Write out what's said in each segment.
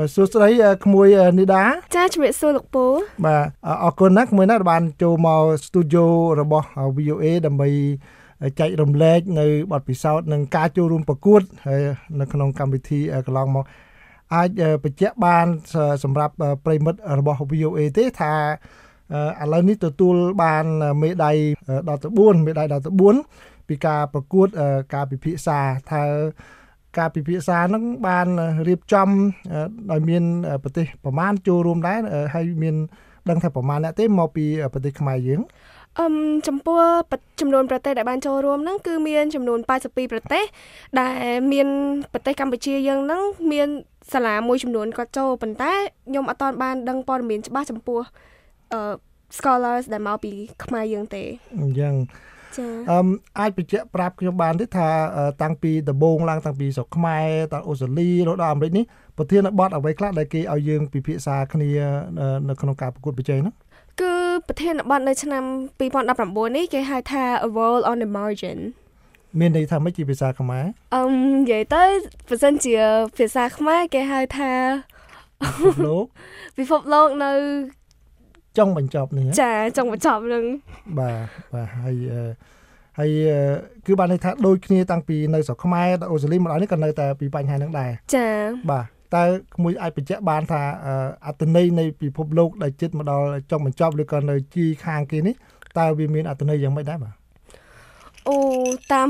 បាទសួស្តីក្មួយនីដាចាជំរាបសួរលោកពូបាទអរគុណណាស់ក្មួយណាស់បានចូលមកស្ទូឌីយោរបស់ VOA ដើម្បីចែករំលែកនៅបទពិសោធន៍និងការចូលរួមប្រកួតហើយនៅក្នុងកម្មវិធីកន្លងមកអាចបញ្ជាក់បានសម្រាប់ប្រិមិត្តរបស់ VOA ទេថាឥឡូវនេះទទួលបានមេដាយដល់ទៅ4មេដាយដល់ទៅ4ពីការប្រកួតការពិភាក្សាថា ការពិភាក្សាហ្នឹងបានរៀបចំដោយមានប្រទេសប្រមាណចូលរួមដែរហើយមានដឹងថាប្រមាណអ្នកទេមកពីប្រទេសខ្មែរយើងអឹមចំពោះចំនួនប្រទេសដែលបានចូលរួមហ្នឹងគឺមានចំនួន82ប្រទេស ដែលមានប្រទេសកម្ពុជាយើងហ្នឹងមានសាលាមួយចំនួនគាត់ចូលប៉ុន្តែខ្ញុំអត់ទាន់បានដឹងព័ត៌មានច្បាស់ចំពោះអឺ scholars ដែលមកពីខ្មែរយើងទេអញ្ចឹងចា អឺអាចបញ្ជាក់ប្រាប់ខ្ញុំបានទេថាតាំងពីដំបូងឡើងតាំងពីស្រុកខ្មែរដល់អូស្ត្រាលីរហូតដល់អាមេរិកនេះប្រធានបទអ្វីខ្លះដែលគេឲ្យយើងពិភាក្សាគ្នានៅក្នុងការប្រកួតប្រជែងនោះគឺប្រធានបទនៅឆ្នាំ2019នេះគេហៅថា A World on the Margin មានន័យថាម៉េចជាភាសាខ្មែរអឹមនិយាយទៅបើសិនជាភាសាខ្មែរគេហៅថាពិភពលោកពិភពលោកនៅ ចុងបញ្ចប់នេះចាចុងបញ្ចប់នឹងបាទបាទហើយហើយគឺបានន័យថាដូចគ្នាតាំងពីនៅស្រុកខ្មែរដល់អូស្ត្រាលីមកដល់នេះក៏នៅតែពីបញ្ហាហ្នឹងដែរចាបាទតើក្មួយអាចបញ្ជាក់បានថាអត្តន័យនៃពិភពលោកដែលចិត្តមកដល់ចុងបញ្ចប់ឬក៏នៅជីខាងគេនេះតើវាមានអត្តន័យយ៉ាងម៉េចដែរបាទអូតាម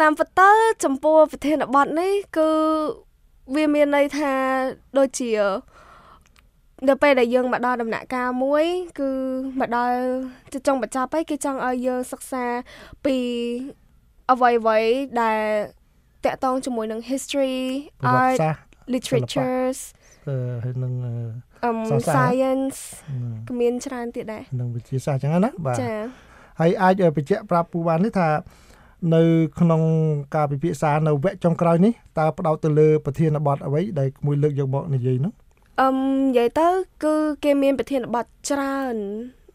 តាមពិតទៅចំពោះប្រធានបទនេះគឺវាមានន័យថាដូចជា នៅពេលដែលយើងមកដល់ដំណាក់កាលមួយ គឺមកដល់ទៅចុងបញ្ចប់ហើយគេចង់ឲ្យយើងសិក្សាពីអ្វីអ្វីដែលតកតងជាមួយនឹង history art literatures អឺហើយនឹង um science ក៏មានច្រើនទៀតដែរនឹងវិទ្យាសាស្ត្រចឹងណាបាទចាហើយអាចបញ្ជាក់ប្រាប់ពូបាននេះថានៅក្នុងការពិភាក្សានៅវគ្គចុងក្រោយនេះតើផ្ដោតទៅលើប្រធានបទអ្វីដែលមួយលើកយកមកនិយាយនោះ អឹមនិយាយទៅ គឺគេមានប្រធានបទច្រើន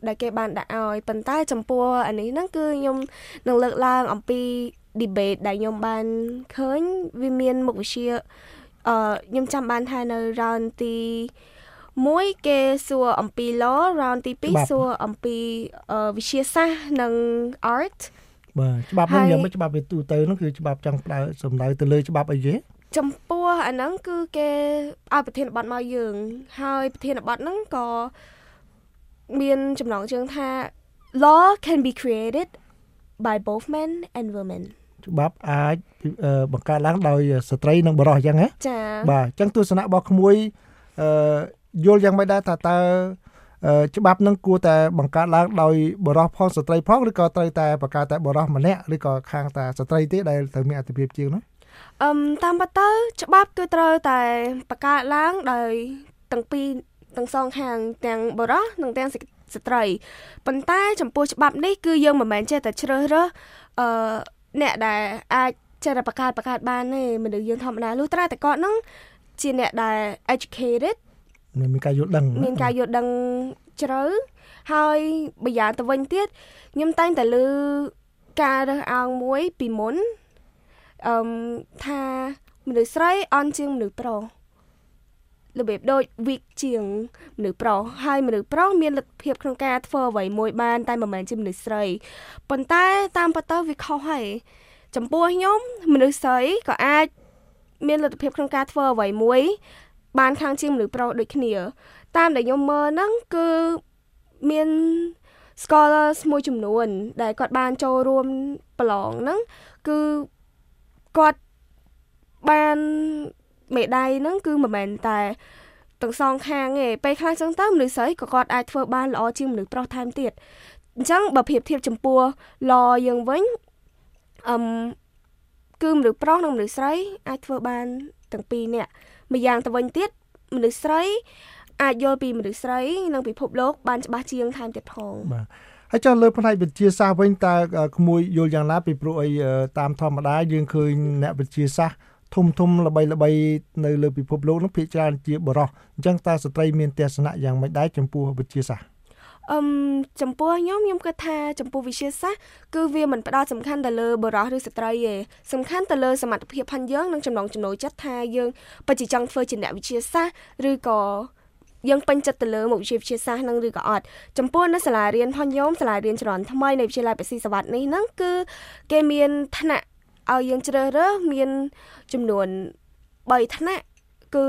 ដែលគេបានដាក់ឲ្យប៉ុន្តែ ចំពោះអានេះហ្នឹងគឺខ្ញុំនឹងលើកឡើងអំពី debate ដែលខ្ញុំបានឃើញវាមានមុខវិជ្ជាអឺខ្ញុំចាំបានថានៅ round ទី1គេសួរអំពី law round ទី2សួរអំពីវិទ្យាសាស្ត្រនិង art បាទច្បាប់ហ្នឹងយ៉ាងមិនច្បាប់វាទូទៅហ្នឹងគឺច្បាប់ចង់ផ្ដើសំដៅទៅលើច្បាប់អីគេ ចំពោះអាហ្នឹងគឺគេឲ្យប្រធានបទមកយើង ហើយប្រធានបទហ្នឹងក៏មានចំណងជើងថា law can be created by both men and women ច្បាប់អាចបង្កើតឡើងដោយស្ត្រីនិងបុរសអញ្ចឹងណាចា៎បាទអញ្ចឹងទស្សនៈរបស់ក្មួយអឺយល់យ៉ាងម៉េចដែរថាតើច្បាប់នឹងគួរតែបង្កើតឡើងដោយបរិសុទ្ធផងស្ត្រីផងឬក៏ត្រូវតែបង្កើតតែបរិសុទ្ធម្នាក់ឬក៏ខាងតែស្ត្រីទេដែលត្រូវមានអធិភាពជាងនោះ អឹមតាមពិតទៅច្បាប់គឺត្រូវតែបង្កើតឡើងដោយទាំងពីរទាំងសងខាងទាំងបរិសុទ្ធនិងទាំងស្ត្រីប៉ុន្តែចំពោះច្បាប់នេះគឺយើងមិនមែនចេះតែជ្រើសរើសអឺអ្នកដែលអាចចេះតែបង្កើតបង្កើតបានទេមនុស្សយើងធម្មតាលុះត្រាតែគាត់នឹងជាអ្នកដែល educated មានការយល់ដឹងមានការយល់ដឹងជ្រៅហើយបើយ៉ាងទៅវិញទៀតខ្ញុំតែងតែលើការរើសអើងមួយពីមុន អឺថាមនុស្សស្រីអន់ជាងមនុស្សប្រុសរបៀបដូច weak ជាងមនុស្សប្រុសហើយមនុស្សប្រុសមានលទ្ធភាពក្នុងការធ្វើអ្វីមួយបានតែមិនមែនជាមនុស្សស្រីប៉ុន្តែតាមពិតទៅវាខុសហើយចំពោះខ្ញុំមនុស្សស្រីក៏អាចមានលទ្ធភាពក្នុងការធ្វើអ្វីមួយ បានខាងជាងមនុស្សប្រុសដូចគ្នា តាមដែលខ្ញុំមើលហ្នឹងគឺមាន scholars មួយចំនួន ដែលគាត់បានចូលរួមប្រឡងហ្នឹងគឺ គាត់បានមេដាយហ្នឹងគឺមិនមែនតែទាំងសងខាងទេពេលខ្លះចឹងទៅមនុស្សស្រីក៏គាត់អាចធ្វើបានល្អជាងមនុស្សប្រុសថែមទៀតអញ្ចឹងបើប្រៀបធៀបចំពោះលយើងវិញអឹមគឺមនុស្សប្រុសនិងមនុស្សស្រីអាចធ្វើបានទាំងពីរនាក់ម្យ៉ាងទៅវិញទៀតមនុស្សស្រីអាចយល់ពីមនុស្សស្រីនិងពិភពលោកបានច្បាស់ជាងថែមទៀតផងបាទ ហើយចុះលើផ្នែកវិទ្យាសាស្ត្រវិញតើក្មួយយល់យ៉ាងណាពីព្រោះអីតាមធម្មតាយើងឃើញអ្នកវិទ្យាសាស្ត្រធំធំល្បីល្បីនៅលើពិភពលោកនោះភាគច្រើនជាបរិសុទ្ធអញ្ចឹងតើស្ត្រីមានទស្សនៈយ៉ាងម៉េចដែរចំពោះវិទ្យាសាស្ត្រអឹមចំពោះខ្ញុំខ្ញុំគិតថាចំពោះវិទ្យាសាស្ត្រគឺវាមិនផ្ដោតសំខាន់ទៅលើបុរសឬស្ត្រីទេសំខាន់ទៅលើសមត្ថភាពផងយើងនិងចំណងចំណូលចិត្តថាយើងពិតជាចង់ធ្វើជាអ្នកវិទ្យាសាស្ត្រឬក៏ យើងពេញចិត្តទៅលើមុខវិជ្ជាវិទ្យាសាស្ត្រនឹងឬក៏អត់ចំពោះនៅសាលារៀនផងខ្ញុំសាលារៀនជំនាន់ថ្មីនៃវិទ្យាល័យបស៊ីសវត្តនេះហ្នឹងគឺគេមានថ្នាក់ឲ្យយើងជ្រើសរើសមានចំនួន3ថ្នាក់គឺ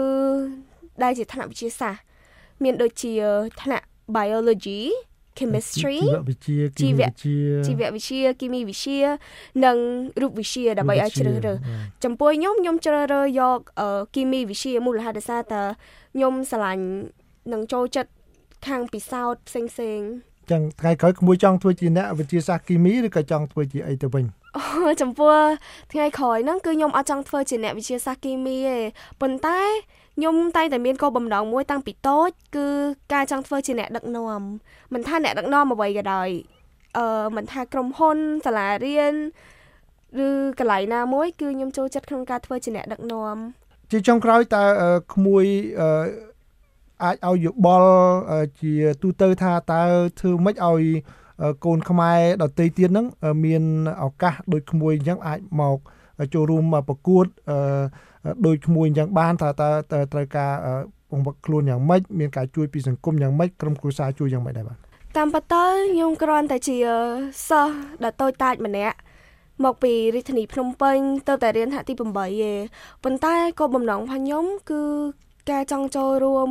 ដែលជាថ្នាក់វិទ្យាសាស្ត្រមានដូចជាថ្នាក់ biology chemistry ជីវវិទ្យាគីមីវិទ្យាជីវវិទ្យាគីមីវិទ្យានិងរូបវិទ្យាដើម្បីឲ្យជ្រើសរើសចំពោះខ្ញុំខ្ញុំជ្រើសរើសយកគីមីវិទ្យាមូលហេតុដោយសារតើខ្ញុំស្រឡាញ់ នឹងចូលចិត្តខាងពិសោធន៍ផ្សេងផ្សេងចឹងថ្ងៃក្រោយក្មួយចង់ធ្វើជាអ្នកវិទ្យាសាស្ត្រគីមីឬក៏ចង់ធ្វើជាអីទៅវិញអូចំពោះថ្ងៃក្រោយហ្នឹងគឺខ្ញុំអត់ចង់ធ្វើជាអ្នកវិទ្យាសាស្ត្រគីមីទេប៉ុន្តែខ្ញុំតែងតែមានគោលបំណងមួយតាំងពីតូចគឺការចង់ធ្វើជាអ្នកដឹកនាំមិនថាអ្នកដឹកនាំអ្វីក៏ដោយអឺមិនថាក្រុមហ៊ុនសាលារៀនឬកន្លែងណាមួយគឺខ្ញុំចូលចិត្តក្នុងការធ្វើជាអ្នកដឹកនាំជាចុងក្រោយតើក្មួយអា ចឲ្យយោបល់ជាទូទៅថាតើធ្វើម៉េចឲ្យកូនខ្មែរដតីទៀតហ្នឹងមានឱកាសដូចក្មួយអញ្ចឹងអាចមកចូលរួមប្រកួតដូចក្មួយអញ្ចឹងបានថាតើត្រូវការបង្វឹកខ្លួនយ៉ាងម៉េចមានការជួយពីសង្គមយ៉ាងម៉េចក្រុមគ្រួសារជួយយ៉ាងម៉េចដែរបាទតាមពិតទៅខ្ញុំគ្រាន់តែជាសិស្សដែលតូចតាចម្នាក់មកពីរាជធានីភ្នំពេញទៅតែរៀនថ្នាក់ទី8ឯងប៉ុន្តែក៏បំណងរបស់ខ្ញុំគឺ ការចង់ចូលរួម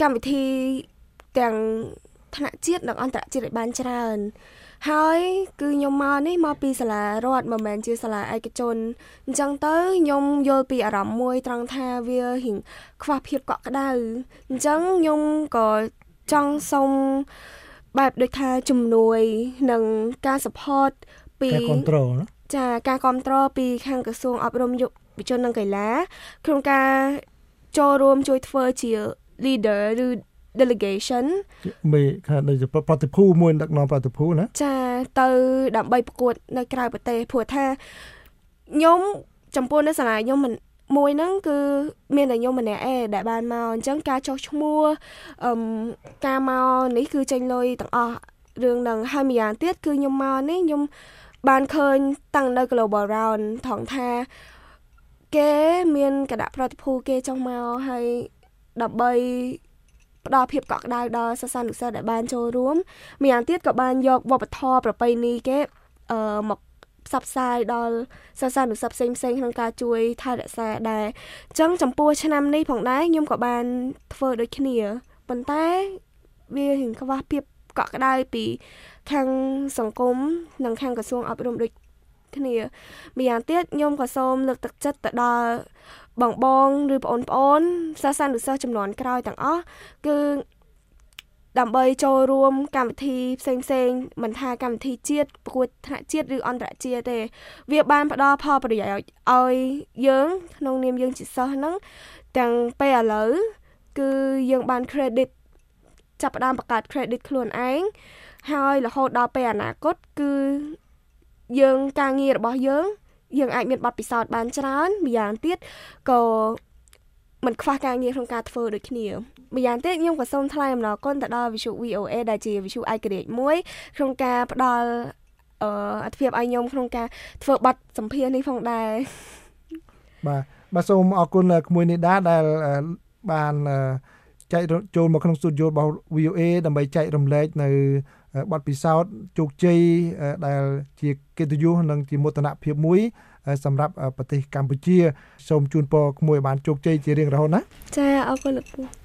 កម្មវិធីទាំងថ្នាក់ជាតិនិងអន្តរជាតិឲ្យបានច្រើន ហើយគឺខ្ញុំមកនេះមកពីសាលារដ្ឋមិនមែនជាសាលាឯកជនអញ្ចឹងទៅខ្ញុំយល់ពីអារម្មណ៍មួយត្រង់ថាវារៀងខ្វះភាពកក់ក្ដៅអញ្ចឹងខ្ញុំក៏ចង់សុំបែបដូចថាជំនួយនិងការ support ពីការគ្រប់គ្រងចាការគ្រប់គ្រងពីខាងក្រសួងអប់រំយុវជននិងកីឡាក្នុងការ ចូលរួមជួយធ្វើជា leader ឬ delegation មេខាដូចប្រតិភូមួយដឹកនាំប្រតិភូណាចាទៅដើម្បីប្រកួត នៅក្រៅប្រទេសព្រោះថាខ្ញុំចំពោះនៅសាលាខ្ញុំមិនមួយហ្នឹងគឺមានតែខ្ញុំម្នាក់ឯងដែលបានមកអញ្ចឹងការចុះឈ្មោះអឹមការមកនេះគឺចេញលុយទាំងអស់រឿងហ្នឹងហើយម្យ៉ាងទៀតគឺខ្ញុំមកនេះខ្ញុំបានឃើញតាំងនៅ Global Round ថងថា គេមានគណៈប្រតិភូគេចុះមកហើយដើម្បីផ្ដល់ភាពកក់ក្ដៅដល់សិស្សានុសិស្សដែលបានចូលរួមម្យ៉ាងទៀតក៏បានយកវប្បធម៌ប្រពៃណីគេអឺមកផ្សព្វផ្សាយដល់សិស្សានុសិស្សផ្សេងផ្សេងក្នុងការជួយថែរក្សាដែរអញ្ចឹងចំពោះឆ្នាំនេះផងដែរខ្ញុំក៏បានធ្វើដូចគ្នាប៉ុន្តែវារៀងខ្វះភាពកក់ក្ដៅពីខាងសង្គមនិងខាងក្រសួងអប់រំដូច គ្នា ម្យ៉ាងទៀតខ្ញុំក៏សូមលើកទឹកចិត្តទៅដល់បងបងឬបងប្អូនសិស្សនិស្សិតចំនួនក្រោយទាំងអស់គឺដើម្បីចូលរួមកម្មវិធីផ្សេងផ្សេងមិនថាកម្មវិធីជាតិប្រកួតថ្នាក់ជាតិឬអន្តរជាតិទេ វាបានផ្ដល់ផលប្រយោជន៍ឲ្យយើងក្នុងនាមយើងជាសិស្សហ្នឹងទាំងពេលឥឡូវគឺយើងបាន credit ចាប់ផ្ដើមបង្កើត credit ខ្លួនឯងហើយរហូតដល់ពេលអនាគតគឺ យើងការងាររបស់យើង យើងអាចមានបទពិសោធន៍បានច្រើនម្យ៉ាងទៀតក៏មិនខ្វះការងារក្នុងការធ្វើដូចគ្នាម្យ៉ាងទៀតខ្ញុំក៏សូមថ្លែងអំណរគុណទៅដល់វិទ្យុ VOA ដែលជាវិទ្យុឯករាជ្យមួយក្នុងការផ្ដល់អឺអធិភាពឲ្យខ្ញុំក្នុងការធ្វើបទសម្ភាសន៍នេះផងដែរបាទបាទសូមអរគុណក្មួយនេះដែរដែលបានចែកចូលមកក្នុងស្ទូឌីយោរបស់ VOA ដើម្បីចែករំលែកនៅបទពិសោធន៍ជោគជ័យដែលជាកិត្តិយសនិងជាមោទនភាពមួយសម្រាប់ប្រទេសកម្ពុជា សូមជូនពរក្មួយបានជោគជ័យជារៀងរហូតណាចាអរគុណលោកពូ